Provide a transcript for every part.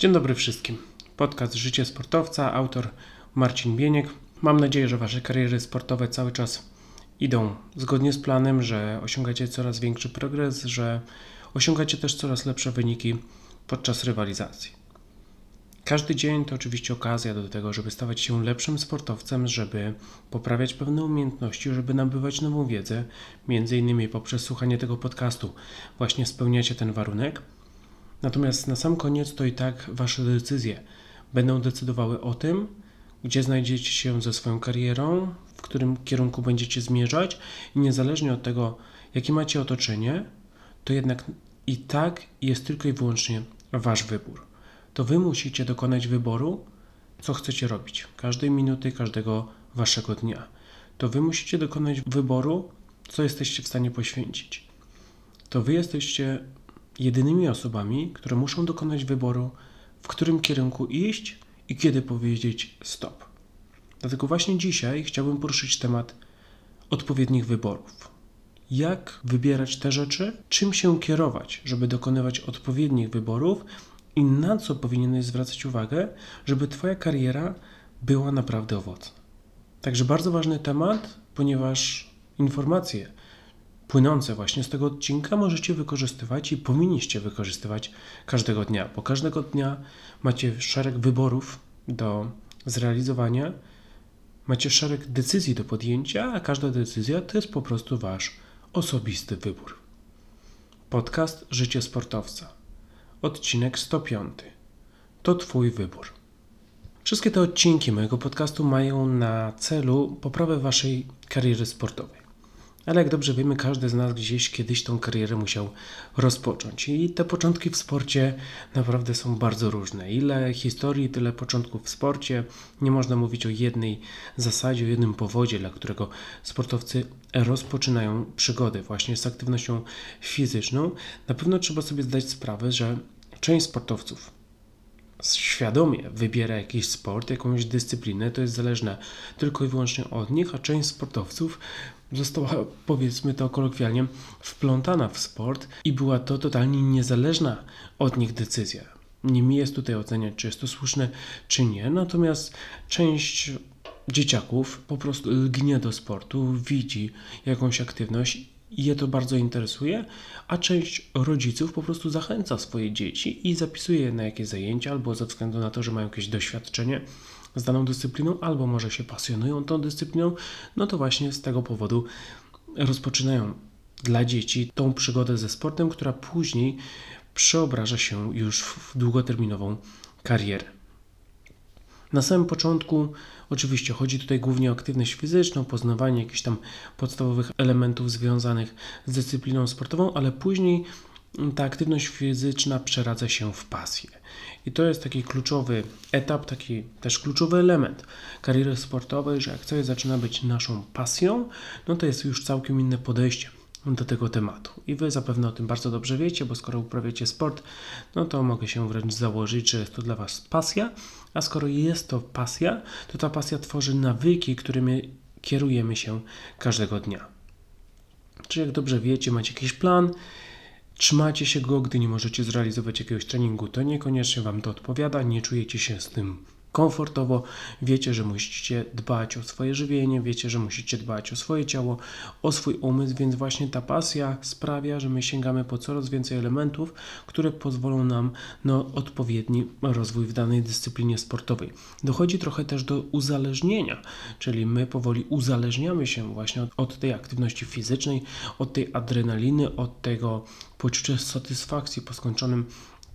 Dzień dobry wszystkim. Podcast Życie Sportowca, autor Marcin Bieniek. Mam nadzieję, że Wasze kariery sportowe cały czas idą zgodnie z planem, że osiągacie coraz większy progres, że osiągacie też coraz lepsze wyniki podczas rywalizacji. Każdy dzień to oczywiście okazja do tego, żeby stawać się lepszym sportowcem, żeby poprawiać pewne umiejętności, żeby nabywać nową wiedzę, między innymi poprzez słuchanie tego podcastu. Właśnie spełniacie ten warunek. Natomiast na sam koniec to i tak Wasze decyzje będą decydowały o tym, gdzie znajdziecie się ze swoją karierą, w którym kierunku będziecie zmierzać i niezależnie od tego, jakie macie otoczenie, to jednak i tak jest tylko i wyłącznie Wasz wybór. To Wy musicie dokonać wyboru, co chcecie robić, każdej minuty, każdego Waszego dnia. To Wy musicie dokonać wyboru, co jesteście w stanie poświęcić. To Wy jesteście jedynymi osobami, które muszą dokonać wyboru, w którym kierunku iść i kiedy powiedzieć stop. Dlatego właśnie dzisiaj chciałbym poruszyć temat odpowiednich wyborów. Jak wybierać te rzeczy, czym się kierować, żeby dokonywać odpowiednich wyborów i na co powinieneś zwracać uwagę, żeby Twoja kariera była naprawdę owocna. Także bardzo ważny temat, ponieważ informacje, płynące właśnie z tego odcinka możecie wykorzystywać i powinniście wykorzystywać każdego dnia, bo każdego dnia macie szereg wyborów do zrealizowania, macie szereg decyzji do podjęcia, a każda decyzja to jest po prostu wasz osobisty wybór. Podcast Życie Sportowca. Odcinek 105. To Twój wybór. Wszystkie te odcinki mojego podcastu mają na celu poprawę Waszej kariery sportowej. Ale jak dobrze wiemy, każdy z nas gdzieś kiedyś tą karierę musiał rozpocząć. I te początki w sporcie naprawdę są bardzo różne. Ile historii, tyle początków w sporcie. Nie można mówić o jednej zasadzie, o jednym powodzie, dla którego sportowcy rozpoczynają przygodę właśnie z aktywnością fizyczną. Na pewno trzeba sobie zdać sprawę, że część sportowców świadomie wybiera jakiś sport, jakąś dyscyplinę, to jest zależne tylko i wyłącznie od nich, a część sportowców została, powiedzmy to kolokwialnie, wplątana w sport i była to totalnie niezależna od nich decyzja. Nie mi jest tutaj oceniać, czy jest to słuszne, czy nie, natomiast część dzieciaków po prostu lgnie do sportu, widzi jakąś aktywność i je to bardzo interesuje, a część rodziców po prostu zachęca swoje dzieci i zapisuje je na jakieś zajęcia, albo ze względu na to, że mają jakieś doświadczenie z daną dyscypliną, albo może się pasjonują tą dyscypliną, no to właśnie z tego powodu rozpoczynają dla dzieci tą przygodę ze sportem, która później przeobraża się już w długoterminową karierę. Na samym początku oczywiście chodzi tutaj głównie o aktywność fizyczną, poznawanie jakichś tam podstawowych elementów związanych z dyscypliną sportową, ale później ta aktywność fizyczna przeradza się w pasję. I to jest taki kluczowy etap, taki też kluczowy element kariery sportowej, że jak coś zaczyna być naszą pasją, no to jest już całkiem inne podejście do tego tematu. I Wy zapewne o tym bardzo dobrze wiecie, bo skoro uprawiacie sport, no to mogę się wręcz założyć, że jest to dla Was pasja, a skoro jest to pasja, to ta pasja tworzy nawyki, którymi kierujemy się każdego dnia. Czy jak dobrze wiecie, macie jakiś plan, trzymacie się go, gdy nie możecie zrealizować jakiegoś treningu, to niekoniecznie Wam to odpowiada, nie czujecie się z tym komfortowo, wiecie, że musicie dbać o swoje żywienie, wiecie, że musicie dbać o swoje ciało, o swój umysł, więc właśnie ta pasja sprawia, że my sięgamy po coraz więcej elementów, które pozwolą nam na odpowiedni rozwój w danej dyscyplinie sportowej. Dochodzi trochę też do uzależnienia, czyli my powoli uzależniamy się właśnie od, od tej aktywności fizycznej, od tej adrenaliny, od tego poczucia satysfakcji po skończonym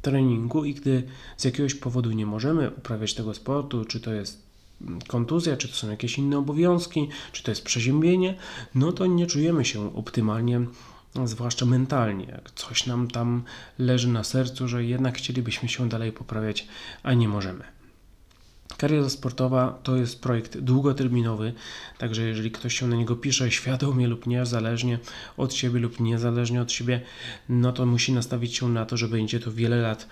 treningu i gdy z jakiegoś powodu nie możemy uprawiać tego sportu, czy to jest kontuzja, czy to są jakieś inne obowiązki, czy to jest przeziębienie, no to nie czujemy się optymalnie, zwłaszcza mentalnie. Jak coś nam tam leży na sercu, że jednak chcielibyśmy się dalej poprawiać, a nie możemy. Kariera sportowa to jest projekt długoterminowy, także jeżeli ktoś się na niego pisze świadomie lub niezależnie od siebie lub niezależnie od siebie, no to musi nastawić się na to, że będzie to wiele lat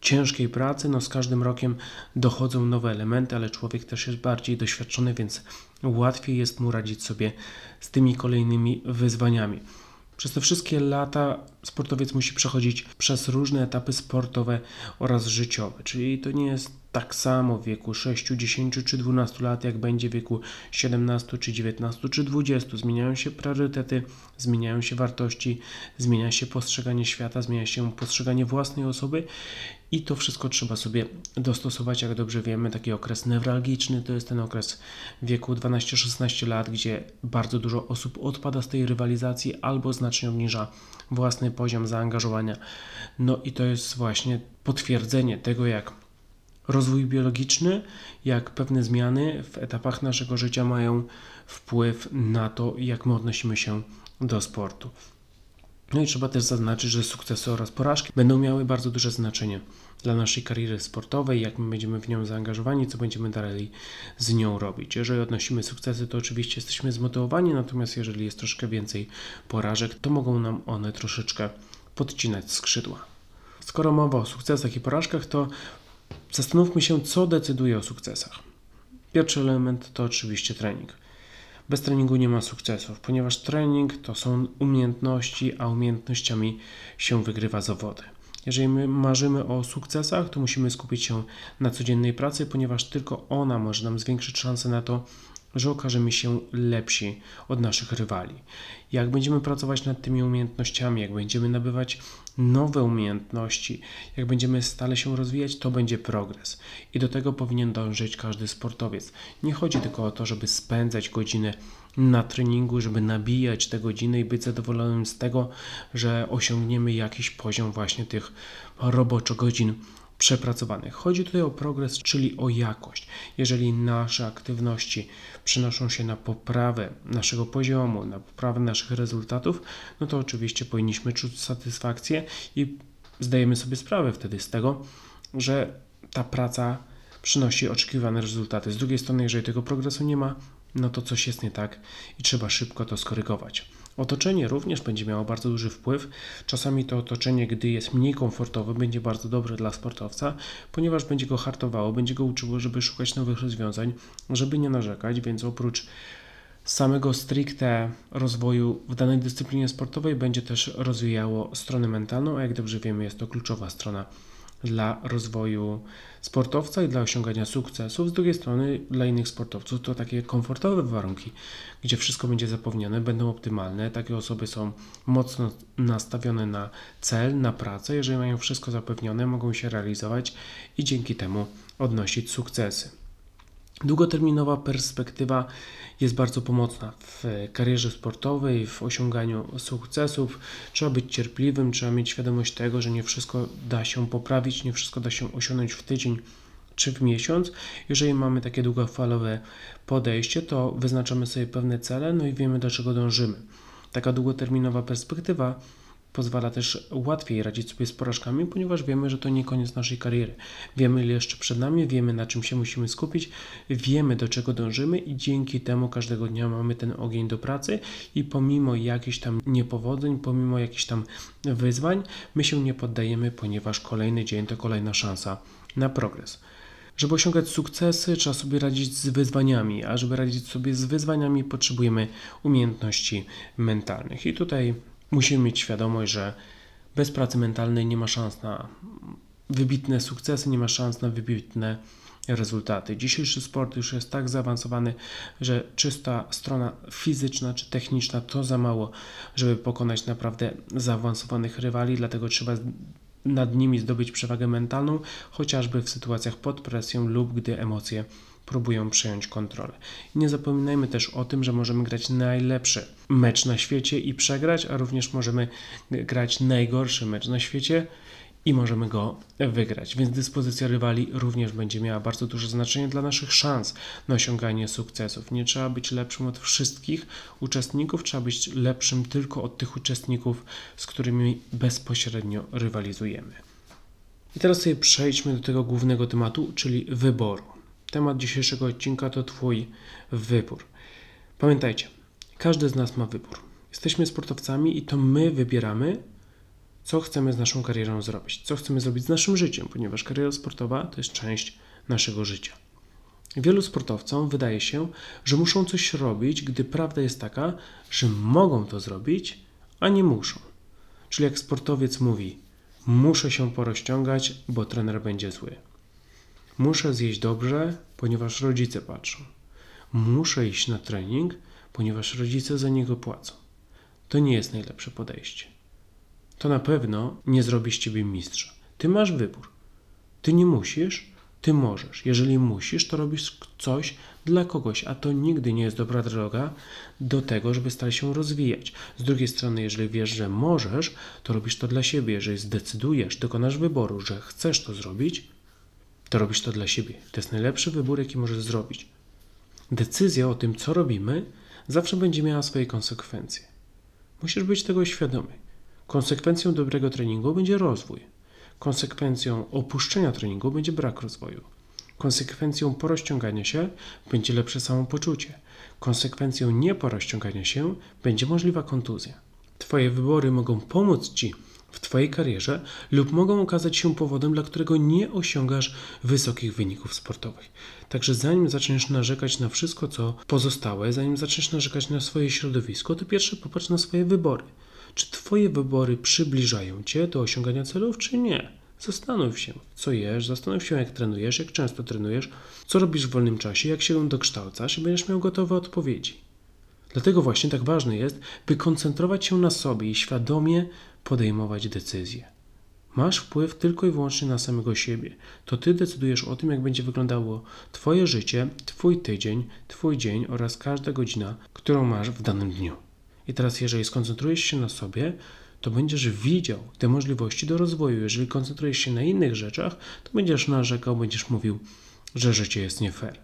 ciężkiej pracy. No z każdym rokiem dochodzą nowe elementy, ale człowiek też jest bardziej doświadczony, więc łatwiej jest mu radzić sobie z tymi kolejnymi wyzwaniami. Przez te wszystkie lata sportowiec musi przechodzić przez różne etapy sportowe oraz życiowe, czyli to nie jest tak samo w wieku 6, 10 czy 12 lat, jak będzie w wieku 17 czy 19 czy 20. Zmieniają się priorytety, zmieniają się wartości, zmienia się postrzeganie świata, zmienia się postrzeganie własnej osoby i to wszystko trzeba sobie dostosować. Jak dobrze wiemy, taki okres newralgiczny to jest ten okres wieku 12-16 lat, gdzie bardzo dużo osób odpada z tej rywalizacji albo znacznie obniża własny poziom zaangażowania. No i to jest właśnie potwierdzenie tego, jak rozwój biologiczny, jak pewne zmiany w etapach naszego życia mają wpływ na to, jak my odnosimy się do sportu. No i trzeba też zaznaczyć, że sukcesy oraz porażki będą miały bardzo duże znaczenie dla naszej kariery sportowej, jak my będziemy w nią zaangażowani, co będziemy dalej z nią robić. Jeżeli odnosimy sukcesy, to oczywiście jesteśmy zmotywowani, natomiast jeżeli jest troszkę więcej porażek, to mogą nam one troszeczkę podcinać skrzydła. Skoro mowa o sukcesach i porażkach, to Zastanówmy się, co decyduje o sukcesach. Pierwszy element to oczywiście trening. Bez treningu nie ma sukcesów, ponieważ trening to są umiejętności, a umiejętnościami się wygrywa zawody. Jeżeli my marzymy o sukcesach, to musimy skupić się na codziennej pracy, ponieważ tylko ona może nam zwiększyć szanse na to, że okażemy się lepsi od naszych rywali. Jak będziemy pracować nad tymi umiejętnościami, jak będziemy nabywać nowe umiejętności, jak będziemy stale się rozwijać, to będzie progres. I do tego powinien dążyć każdy sportowiec. Nie chodzi tylko o to, żeby spędzać godziny na treningu, żeby nabijać te godziny i być zadowolonym z tego, że osiągniemy jakiś poziom właśnie tych roboczo godzin przepracowanych. Chodzi tutaj o progres, czyli o jakość. Jeżeli nasze aktywności przynoszą się na poprawę naszego poziomu, na poprawę naszych rezultatów, no to oczywiście powinniśmy czuć satysfakcję i zdajemy sobie sprawę wtedy z tego, że ta praca przynosi oczekiwane rezultaty. Z drugiej strony, jeżeli tego progresu nie ma, no to coś jest nie tak i trzeba szybko to skorygować. Otoczenie również będzie miało bardzo duży wpływ. Czasami to otoczenie, gdy jest mniej komfortowe, będzie bardzo dobre dla sportowca, ponieważ będzie go hartowało, będzie go uczyło, żeby szukać nowych rozwiązań, żeby nie narzekać, więc oprócz samego stricte rozwoju w danej dyscyplinie sportowej będzie też rozwijało stronę mentalną, a jak dobrze wiemy, jest to kluczowa strona dla rozwoju sportowca i dla osiągania sukcesów. Z drugiej strony, dla innych sportowców to takie komfortowe warunki, gdzie wszystko będzie zapewnione, będą optymalne. Takie osoby są mocno nastawione na cel, na pracę. Jeżeli mają wszystko zapewnione, mogą się realizować i dzięki temu odnosić sukcesy. Długoterminowa perspektywa jest bardzo pomocna w karierze sportowej, w osiąganiu sukcesów. Trzeba być cierpliwym, trzeba mieć świadomość tego, że nie wszystko da się poprawić, nie wszystko da się osiągnąć w tydzień czy w miesiąc. Jeżeli mamy takie długofalowe podejście, to wyznaczamy sobie pewne cele, no i wiemy do czego dążymy. Taka długoterminowa perspektywa pozwala też łatwiej radzić sobie z porażkami, ponieważ wiemy, że to nie koniec naszej kariery. Wiemy, ile jeszcze przed nami, wiemy, na czym się musimy skupić, wiemy, do czego dążymy i dzięki temu każdego dnia mamy ten ogień do pracy i pomimo jakichś tam niepowodzeń, pomimo jakichś tam wyzwań, my się nie poddajemy, ponieważ kolejny dzień to kolejna szansa na progres. Żeby osiągać sukcesy, trzeba sobie radzić z wyzwaniami, a żeby radzić sobie z wyzwaniami, potrzebujemy umiejętności mentalnych. I tutaj musimy mieć świadomość, że bez pracy mentalnej nie ma szans na wybitne sukcesy, nie ma szans na wybitne rezultaty. Dzisiejszy sport już jest tak zaawansowany, że czysta strona fizyczna czy techniczna to za mało, żeby pokonać naprawdę zaawansowanych rywali, dlatego trzeba nad nimi zdobyć przewagę mentalną, chociażby w sytuacjach pod presją lub gdy emocje próbują przejąć kontrolę. I nie zapominajmy też o tym, że możemy grać najlepszy mecz na świecie i przegrać, a również możemy grać najgorszy mecz na świecie i możemy go wygrać. Więc dyspozycja rywali również będzie miała bardzo duże znaczenie dla naszych szans na osiąganie sukcesów. Nie trzeba być lepszym od wszystkich uczestników, trzeba być lepszym tylko od tych uczestników, z którymi bezpośrednio rywalizujemy. I teraz sobie przejdźmy do tego głównego tematu, czyli wyboru. Temat dzisiejszego odcinka to Twój wybór. Pamiętajcie, każdy z nas ma wybór. Jesteśmy sportowcami i to my wybieramy, co chcemy z naszą karierą zrobić, co chcemy zrobić z naszym życiem, ponieważ kariera sportowa to jest część naszego życia. Wielu sportowcom wydaje się, że muszą coś robić, gdy prawda jest taka, że mogą to zrobić, a nie muszą. Czyli jak sportowiec mówi, muszę się porozciągać, bo trener będzie zły. Muszę zjeść dobrze, ponieważ rodzice patrzą. Muszę iść na trening, ponieważ rodzice za niego płacą. To nie jest najlepsze podejście. To na pewno nie zrobi z ciebie mistrza. Ty masz wybór. Ty nie musisz, ty możesz. Jeżeli musisz, to robisz coś dla kogoś, a to nigdy nie jest dobra droga do tego, żeby stale się rozwijać. Z drugiej strony, jeżeli wiesz, że możesz, to robisz to dla siebie. Jeżeli zdecydujesz, dokonasz wyboru, że chcesz to zrobić, to robisz to dla siebie. To jest najlepszy wybór, jaki możesz zrobić. Decyzja o tym, co robimy, zawsze będzie miała swoje konsekwencje. Musisz być tego świadomy. Konsekwencją dobrego treningu będzie rozwój. Konsekwencją opuszczenia treningu będzie brak rozwoju. Konsekwencją porozciągania się będzie lepsze samopoczucie. Konsekwencją nieporozciągania się będzie możliwa kontuzja. Twoje wybory mogą pomóc Ci w Twojej karierze lub mogą okazać się powodem, dla którego nie osiągasz wysokich wyników sportowych. Także zanim zaczniesz narzekać na wszystko, co pozostałe, zanim zaczniesz narzekać na swoje środowisko, to pierwsze popatrz na swoje wybory. Czy Twoje wybory przybliżają Cię do osiągania celów, czy nie? Zastanów się, co jesz, zastanów się, jak trenujesz, jak często trenujesz, co robisz w wolnym czasie, jak się dokształcasz i będziesz miał gotowe odpowiedzi. Dlatego właśnie tak ważne jest, by koncentrować się na sobie i świadomie podejmować decyzje. Masz wpływ tylko i wyłącznie na samego siebie. To ty decydujesz o tym, jak będzie wyglądało Twoje życie, Twój tydzień, Twój dzień oraz każda godzina, którą masz w danym dniu. I teraz, jeżeli skoncentrujesz się na sobie, to będziesz widział te możliwości do rozwoju. Jeżeli koncentrujesz się na innych rzeczach, to będziesz narzekał, będziesz mówił, że życie jest nie fair.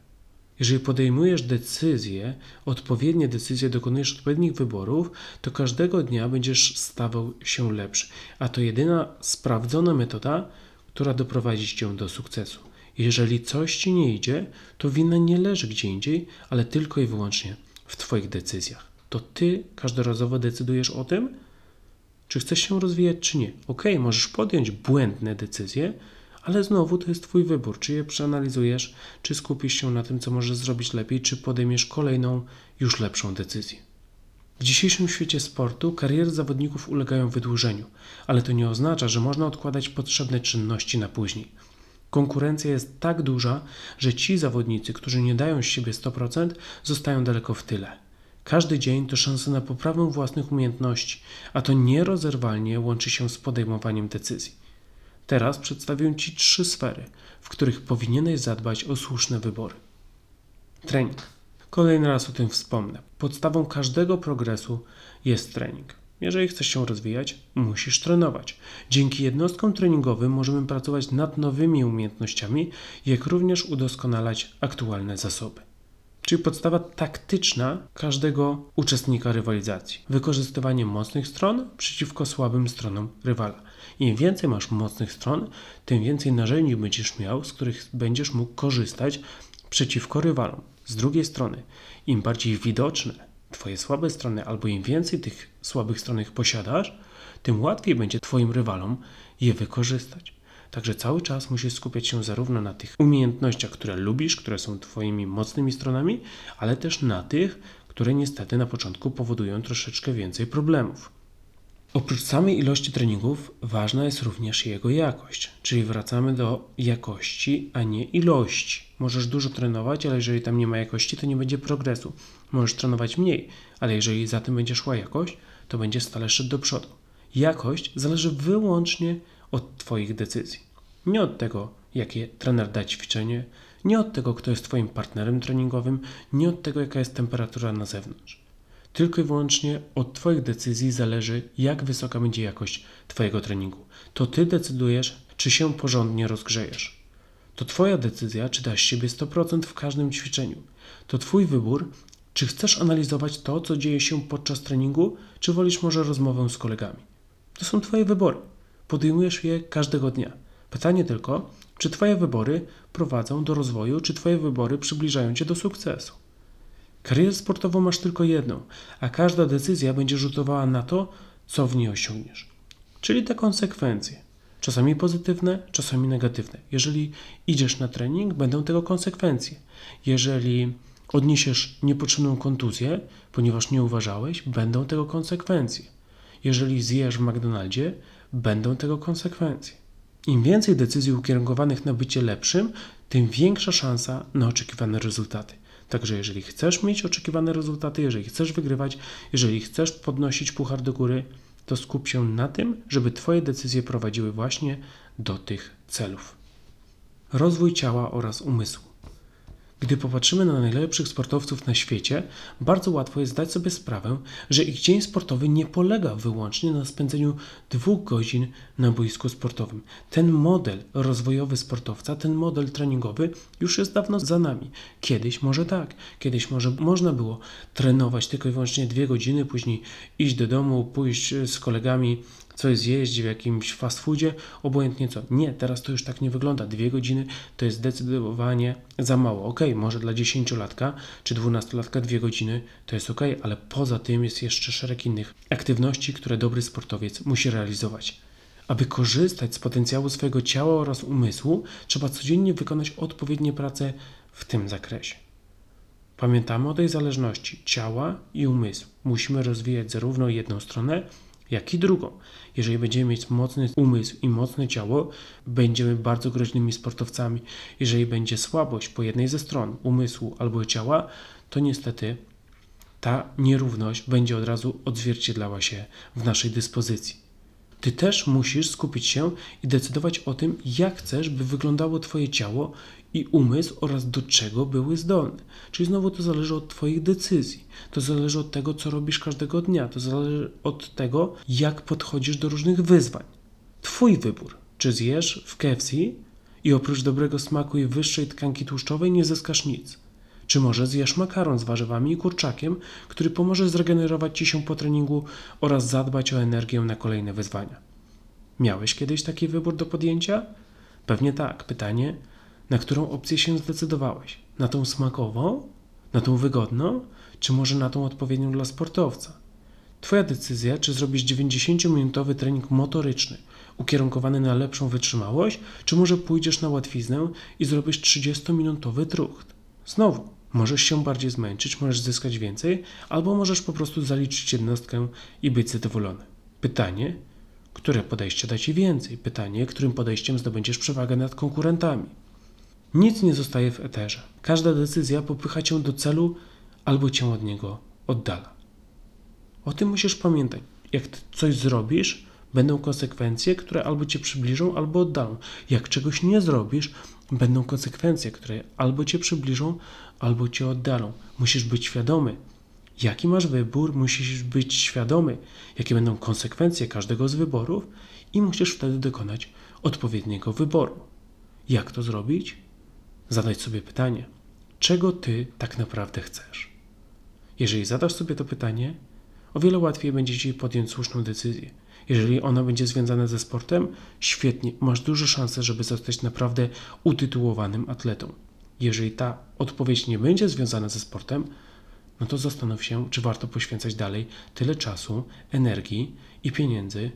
Jeżeli podejmujesz decyzje, odpowiednie decyzje, dokonujesz odpowiednich wyborów, to każdego dnia będziesz stawał się lepszy. A to jedyna sprawdzona metoda, która doprowadzi cię do sukcesu. Jeżeli coś ci nie idzie, to wina nie leży gdzie indziej, ale tylko i wyłącznie w Twoich decyzjach. To Ty każdorazowo decydujesz o tym, czy chcesz się rozwijać, czy nie. Ok, możesz podjąć błędne decyzje, ale znowu to jest Twój wybór, czy je przeanalizujesz, czy skupisz się na tym, co możesz zrobić lepiej, czy podejmiesz kolejną, już lepszą decyzję. W dzisiejszym świecie sportu kariery zawodników ulegają wydłużeniu, ale to nie oznacza, że można odkładać potrzebne czynności na później. Konkurencja jest tak duża, że ci zawodnicy, którzy nie dają z siebie 100%, zostają daleko w tyle. Każdy dzień to szansa na poprawę własnych umiejętności, a to nierozerwalnie łączy się z podejmowaniem decyzji. Teraz przedstawię Ci trzy sfery, w których powinieneś zadbać o słuszne wybory. Trening. Kolejny raz o tym wspomnę. Podstawą każdego progresu jest trening. Jeżeli chcesz się rozwijać, musisz trenować. Dzięki jednostkom treningowym możemy pracować nad nowymi umiejętnościami, jak również udoskonalać aktualne zasoby. Czyli podstawa taktyczna każdego uczestnika rywalizacji. Wykorzystywanie mocnych stron przeciwko słabym stronom rywala. Im więcej masz mocnych stron, tym więcej narzędzi będziesz miał, z których będziesz mógł korzystać przeciwko rywalom. Z drugiej strony, im bardziej widoczne Twoje słabe strony, albo im więcej tych słabych stron posiadasz, tym łatwiej będzie Twoim rywalom je wykorzystać. Także cały czas musisz skupiać się zarówno na tych umiejętnościach, które lubisz, które są Twoimi mocnymi stronami, ale też na tych, które niestety na początku powodują troszeczkę więcej problemów. Oprócz samej ilości treningów, ważna jest również jego jakość, czyli wracamy do jakości, a nie ilości. Możesz dużo trenować, ale jeżeli tam nie ma jakości, to nie będzie progresu. Możesz trenować mniej, ale jeżeli za tym będzie szła jakość, to będzie stale szedł do przodu. Jakość zależy wyłącznie od Twoich decyzji. Nie od tego, jakie trener da ćwiczenie, nie od tego, kto jest Twoim partnerem treningowym, nie od tego, jaka jest temperatura na zewnątrz. Tylko i wyłącznie od Twoich decyzji zależy, jak wysoka będzie jakość Twojego treningu. To Ty decydujesz, czy się porządnie rozgrzejesz. To Twoja decyzja, czy dasz siebie 100% w każdym ćwiczeniu. To Twój wybór, czy chcesz analizować to, co dzieje się podczas treningu, czy wolisz może rozmowę z kolegami. To są Twoje wybory. Podejmujesz je każdego dnia. Pytanie tylko, czy Twoje wybory prowadzą do rozwoju, czy Twoje wybory przybliżają Cię do sukcesu. Karierę sportową masz tylko jedną, a każda decyzja będzie rzutowała na to, co w niej osiągniesz. Czyli te konsekwencje. Czasami pozytywne, czasami negatywne. Jeżeli idziesz na trening, będą tego konsekwencje. Jeżeli odniesiesz niepotrzebną kontuzję, ponieważ nie uważałeś, będą tego konsekwencje. jeżeli zjesz w McDonaldzie, będą tego konsekwencje. Im więcej decyzji ukierunkowanych na bycie lepszym, tym większa szansa na oczekiwane rezultaty. Także jeżeli chcesz mieć oczekiwane rezultaty, jeżeli chcesz wygrywać, jeżeli chcesz podnosić puchar do góry, to skup się na tym, żeby Twoje decyzje prowadziły właśnie do tych celów. Rozwój ciała oraz umysłu. Gdy popatrzymy na najlepszych sportowców na świecie, bardzo łatwo jest zdać sobie sprawę, że ich dzień sportowy nie polega wyłącznie na spędzeniu dwóch godzin na boisku sportowym. Ten model rozwojowy sportowca, ten model treningowy już jest dawno za nami. Kiedyś może tak, kiedyś może można było trenować tylko i wyłącznie dwie godziny, później iść do domu, pójść z kolegami coś zjeść w jakimś fast foodzie, obojętnie co. Nie, teraz to już tak nie wygląda. Dwie godziny to jest zdecydowanie za mało. Ok, może dla dziesięciolatka czy dwunastolatka dwie godziny to jest ok, ale poza tym jest jeszcze szereg innych aktywności, które dobry sportowiec musi realizować. Aby korzystać z potencjału swojego ciała oraz umysłu, trzeba codziennie wykonać odpowiednie prace w tym zakresie. Pamiętamy o tej zależności ciała i umysłu. Musimy rozwijać zarówno jedną stronę, jak i drugą. Jeżeli będziemy mieć mocny umysł i mocne ciało, będziemy bardzo groźnymi sportowcami. Jeżeli będzie słabość po jednej ze stron umysłu albo ciała, to niestety ta nierówność będzie od razu odzwierciedlała się w naszej dyspozycji. Ty też musisz skupić się i decydować o tym, jak chcesz, by wyglądało Twoje ciało i umysł oraz do czego były zdolne. Czyli znowu to zależy od Twoich decyzji, to zależy od tego, co robisz każdego dnia, to zależy od tego, jak podchodzisz do różnych wyzwań. Twój wybór, czy zjesz w KFC i oprócz dobrego smaku i wyższej tkanki tłuszczowej nie zyskasz nic. Czy może zjesz makaron z warzywami i kurczakiem, który pomoże zregenerować Ci się po treningu oraz zadbać o energię na kolejne wyzwania. Miałeś kiedyś taki wybór do podjęcia? Pewnie tak. Pytanie, na którą opcję się zdecydowałeś? Na tą smakową? Na tą wygodną? Czy może na tą odpowiednią dla sportowca? Twoja decyzja, czy zrobisz 90-minutowy trening motoryczny, ukierunkowany na lepszą wytrzymałość, czy może pójdziesz na łatwiznę i zrobisz 30-minutowy trucht. Znowu, możesz się bardziej zmęczyć, możesz zyskać więcej, albo możesz po prostu zaliczyć jednostkę i być zadowolony. Pytanie, które podejście da Ci więcej? Pytanie, którym podejściem zdobędziesz przewagę nad konkurentami? Nic nie zostaje w eterze. Każda decyzja popycha cię do celu albo cię od niego oddala. O tym musisz pamiętać. Jak coś zrobisz, będą konsekwencje, które albo cię przybliżą, albo oddalą. Jak czegoś nie zrobisz, będą konsekwencje, które albo cię przybliżą, albo cię oddalą. Musisz być świadomy, jaki masz wybór, musisz być świadomy, jakie będą konsekwencje każdego z wyborów i musisz wtedy dokonać odpowiedniego wyboru. Jak to zrobić? zadać sobie pytanie, czego ty tak naprawdę chcesz. Jeżeli zadasz sobie to pytanie, o wiele łatwiej będzie ci podjąć słuszną decyzję. Jeżeli ona będzie związana ze sportem, świetnie, masz duże szanse, żeby zostać naprawdę utytułowanym atletą. Jeżeli ta odpowiedź nie będzie związana ze sportem, no to zastanów się, czy warto poświęcać dalej tyle czasu, energii i pieniędzy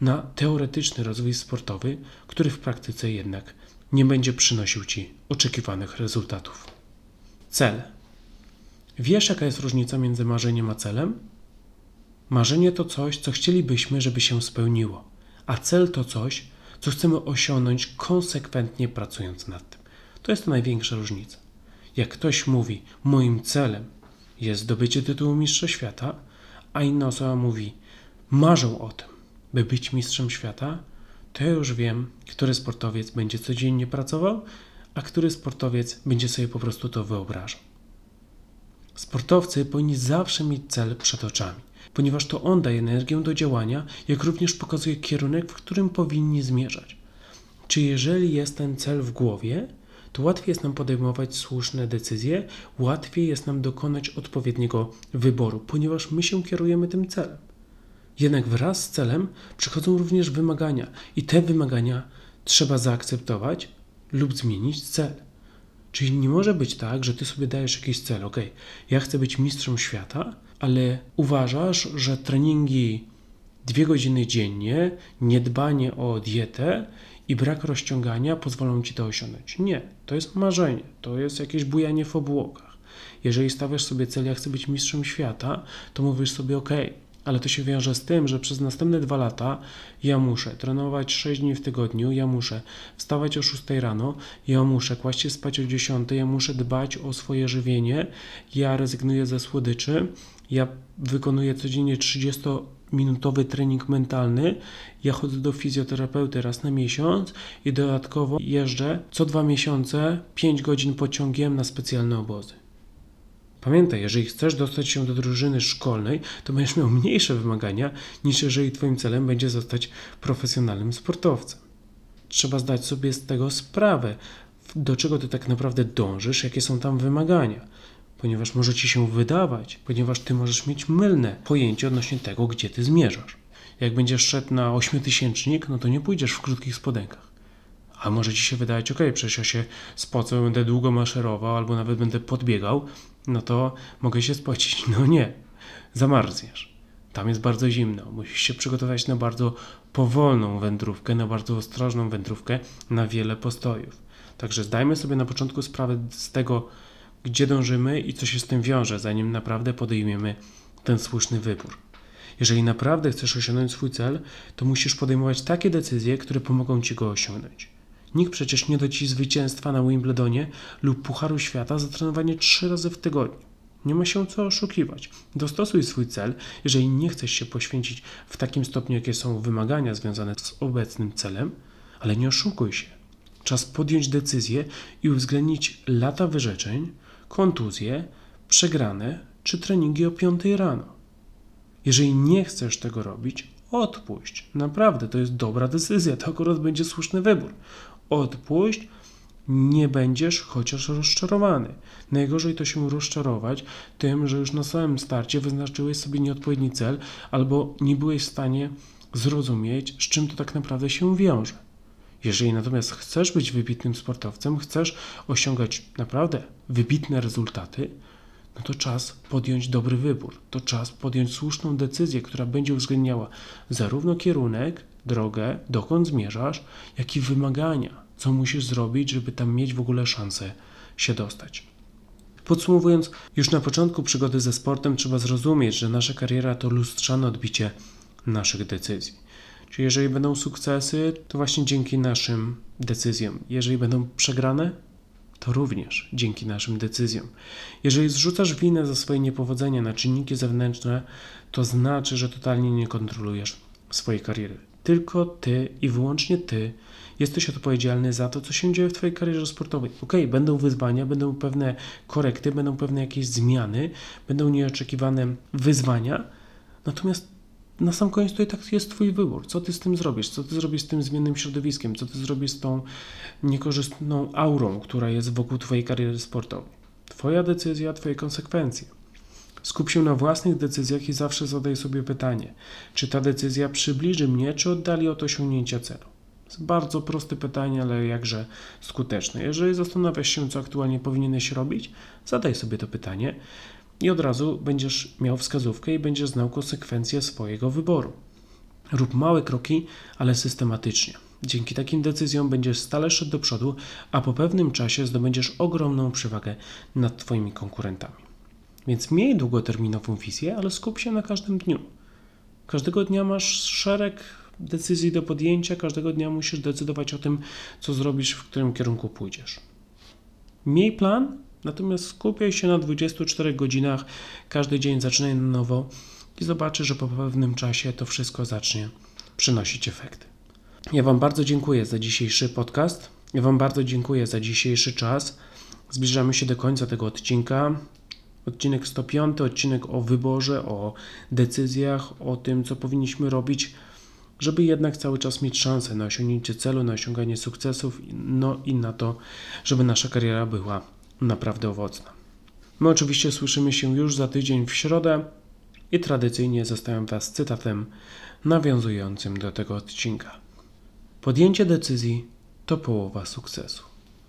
na teoretyczny rozwój sportowy, który w praktyce jednak nie będzie przynosił Ci oczekiwanych rezultatów. Cel. Wiesz, jaka jest różnica między marzeniem a celem? Marzenie to coś, co chcielibyśmy, żeby się spełniło, a cel to coś, co chcemy osiągnąć konsekwentnie pracując nad tym. To jest największa różnica. Jak ktoś mówi, moim celem jest zdobycie tytułu Mistrza Świata, a inna osoba mówi, marzę o tym, by być Mistrzem Świata, to już wiem, który sportowiec będzie codziennie pracował, a który sportowiec będzie sobie po prostu to wyobrażał. Sportowcy powinni zawsze mieć cel przed oczami, ponieważ to on daje energię do działania, jak również pokazuje kierunek, w którym powinni zmierzać. Czy jeżeli jest ten cel w głowie, to łatwiej jest nam podejmować słuszne decyzje, łatwiej jest nam dokonać odpowiedniego wyboru, ponieważ my się kierujemy tym celem. Jednak wraz z celem przychodzą również wymagania, i te wymagania trzeba zaakceptować lub zmienić cel. Czyli nie może być tak, że ty sobie dajesz jakiś cel, ok, ja chcę być mistrzem świata, ale uważasz, że treningi dwie godziny dziennie, niedbanie o dietę i brak rozciągania pozwolą ci to osiągnąć. Nie, to jest marzenie, to jest jakieś bujanie w obłokach. Jeżeli stawiasz sobie cel, ja chcę być mistrzem świata, to mówisz sobie, ok, ale to się wiąże z tym, że przez następne dwa lata ja muszę trenować 6 dni w tygodniu, ja muszę wstawać o 6 rano, ja muszę kłaść się spać o 10, ja muszę dbać o swoje żywienie, ja rezygnuję ze słodyczy, ja wykonuję codziennie 30-minutowy trening mentalny, ja chodzę do fizjoterapeuty raz na miesiąc i dodatkowo jeżdżę co dwa miesiące 5 godzin pociągiem na specjalne obozy. Pamiętaj, jeżeli chcesz dostać się do drużyny szkolnej, to będziesz miał mniejsze wymagania niż jeżeli Twoim celem będzie zostać profesjonalnym sportowcem. Trzeba zdać sobie z tego sprawę, do czego Ty tak naprawdę dążysz, jakie są tam wymagania. Ponieważ może Ci się wydawać, ponieważ Ty możesz mieć mylne pojęcie odnośnie tego, gdzie Ty zmierzasz. Jak będziesz szedł na ośmiotysięcznik, no to nie pójdziesz w krótkich spodenkach. A może Ci się wydawać, ok, przecież ja się spocę, będę długo maszerował, albo nawet będę podbiegał, no to mogę się spocić. No nie, zamarzniesz. Tam jest bardzo zimno. Musisz się przygotować na bardzo powolną wędrówkę, na bardzo ostrożną wędrówkę, na wiele postojów. Także zdajmy sobie na początku sprawę z tego, gdzie dążymy i co się z tym wiąże, zanim naprawdę podejmiemy ten słuszny wybór. Jeżeli naprawdę chcesz osiągnąć swój cel, to musisz podejmować takie decyzje, które pomogą ci go osiągnąć. Nikt przecież nie da ci zwycięstwa na Wimbledonie lub Pucharu Świata za trenowanie trzy razy w tygodniu. Nie ma się co oszukiwać. Dostosuj swój cel, jeżeli nie chcesz się poświęcić w takim stopniu, jakie są wymagania związane z obecnym celem, ale nie oszukuj się. Czas podjąć decyzję i uwzględnić lata wyrzeczeń, kontuzje, przegrane czy treningi o 5 rano. Jeżeli nie chcesz tego robić, odpuść. Naprawdę, to jest dobra decyzja, to akurat będzie słuszny wybór odpuść, nie będziesz chociaż rozczarowany. Najgorzej to się rozczarować tym, że już na samym starcie wyznaczyłeś sobie nieodpowiedni cel albo nie byłeś w stanie zrozumieć, z czym to tak naprawdę się wiąże. Jeżeli natomiast chcesz być wybitnym sportowcem, chcesz osiągać naprawdę wybitne rezultaty, no to czas podjąć dobry wybór. To czas podjąć słuszną decyzję, która będzie uwzględniała zarówno kierunek, drogę, dokąd zmierzasz, jak i wymagania, co musisz zrobić, żeby tam mieć w ogóle szansę się dostać. Podsumowując, już na początku przygody ze sportem trzeba zrozumieć, że nasza kariera to lustrzane odbicie naszych decyzji. Czyli jeżeli będą sukcesy, to właśnie dzięki naszym decyzjom. Jeżeli będą przegrane, to również dzięki naszym decyzjom. Jeżeli zrzucasz winę za swoje niepowodzenia na czynniki zewnętrzne, to znaczy, że totalnie nie kontrolujesz swojej kariery. Tylko ty i wyłącznie ty jesteś odpowiedzialny za to, co się dzieje w Twojej karierze sportowej. Ok, będą wyzwania, będą pewne korekty, będą pewne jakieś zmiany, będą nieoczekiwane wyzwania, natomiast na sam koniec to i tak jest Twój wybór. Co Ty z tym zrobisz? Co Ty zrobisz z tym zmiennym środowiskiem? Co Ty zrobisz z tą niekorzystną aurą, która jest wokół Twojej kariery sportowej? Twoja decyzja, Twoje konsekwencje. Skup się na własnych decyzjach i zawsze zadaj sobie pytanie, czy ta decyzja przybliży mnie, czy oddali od osiągnięcia celu. Jest bardzo proste pytanie, ale jakże skuteczne. Jeżeli zastanawiasz się, co aktualnie powinieneś robić, zadaj sobie to pytanie i od razu będziesz miał wskazówkę i będziesz znał konsekwencje swojego wyboru. Rób małe kroki, ale systematycznie. Dzięki takim decyzjom będziesz stale szedł do przodu, a po pewnym czasie zdobędziesz ogromną przewagę nad Twoimi konkurentami. Więc miej długoterminową wizję, ale skup się na każdym dniu. Każdego dnia masz szereg decyzji do podjęcia, każdego dnia musisz decydować o tym, co zrobisz, w którym kierunku pójdziesz. Miej plan, natomiast skupiaj się na 24 godzinach, każdy dzień zaczynaj na nowo i zobaczysz, że po pewnym czasie to wszystko zacznie przynosić efekty. Ja Wam bardzo dziękuję za dzisiejszy podcast. Ja Wam bardzo dziękuję za dzisiejszy czas. Zbliżamy się do końca tego odcinka. Odcinek 105, odcinek o wyborze, o decyzjach, o tym, co powinniśmy robić, żeby jednak cały czas mieć szansę na osiągnięcie celu, na osiąganie sukcesów, no i na to, żeby nasza kariera była naprawdę owocna. My oczywiście słyszymy się już za tydzień w środę i tradycyjnie zostawiam Was cytatem nawiązującym do tego odcinka. Podjęcie decyzji to połowa sukcesu.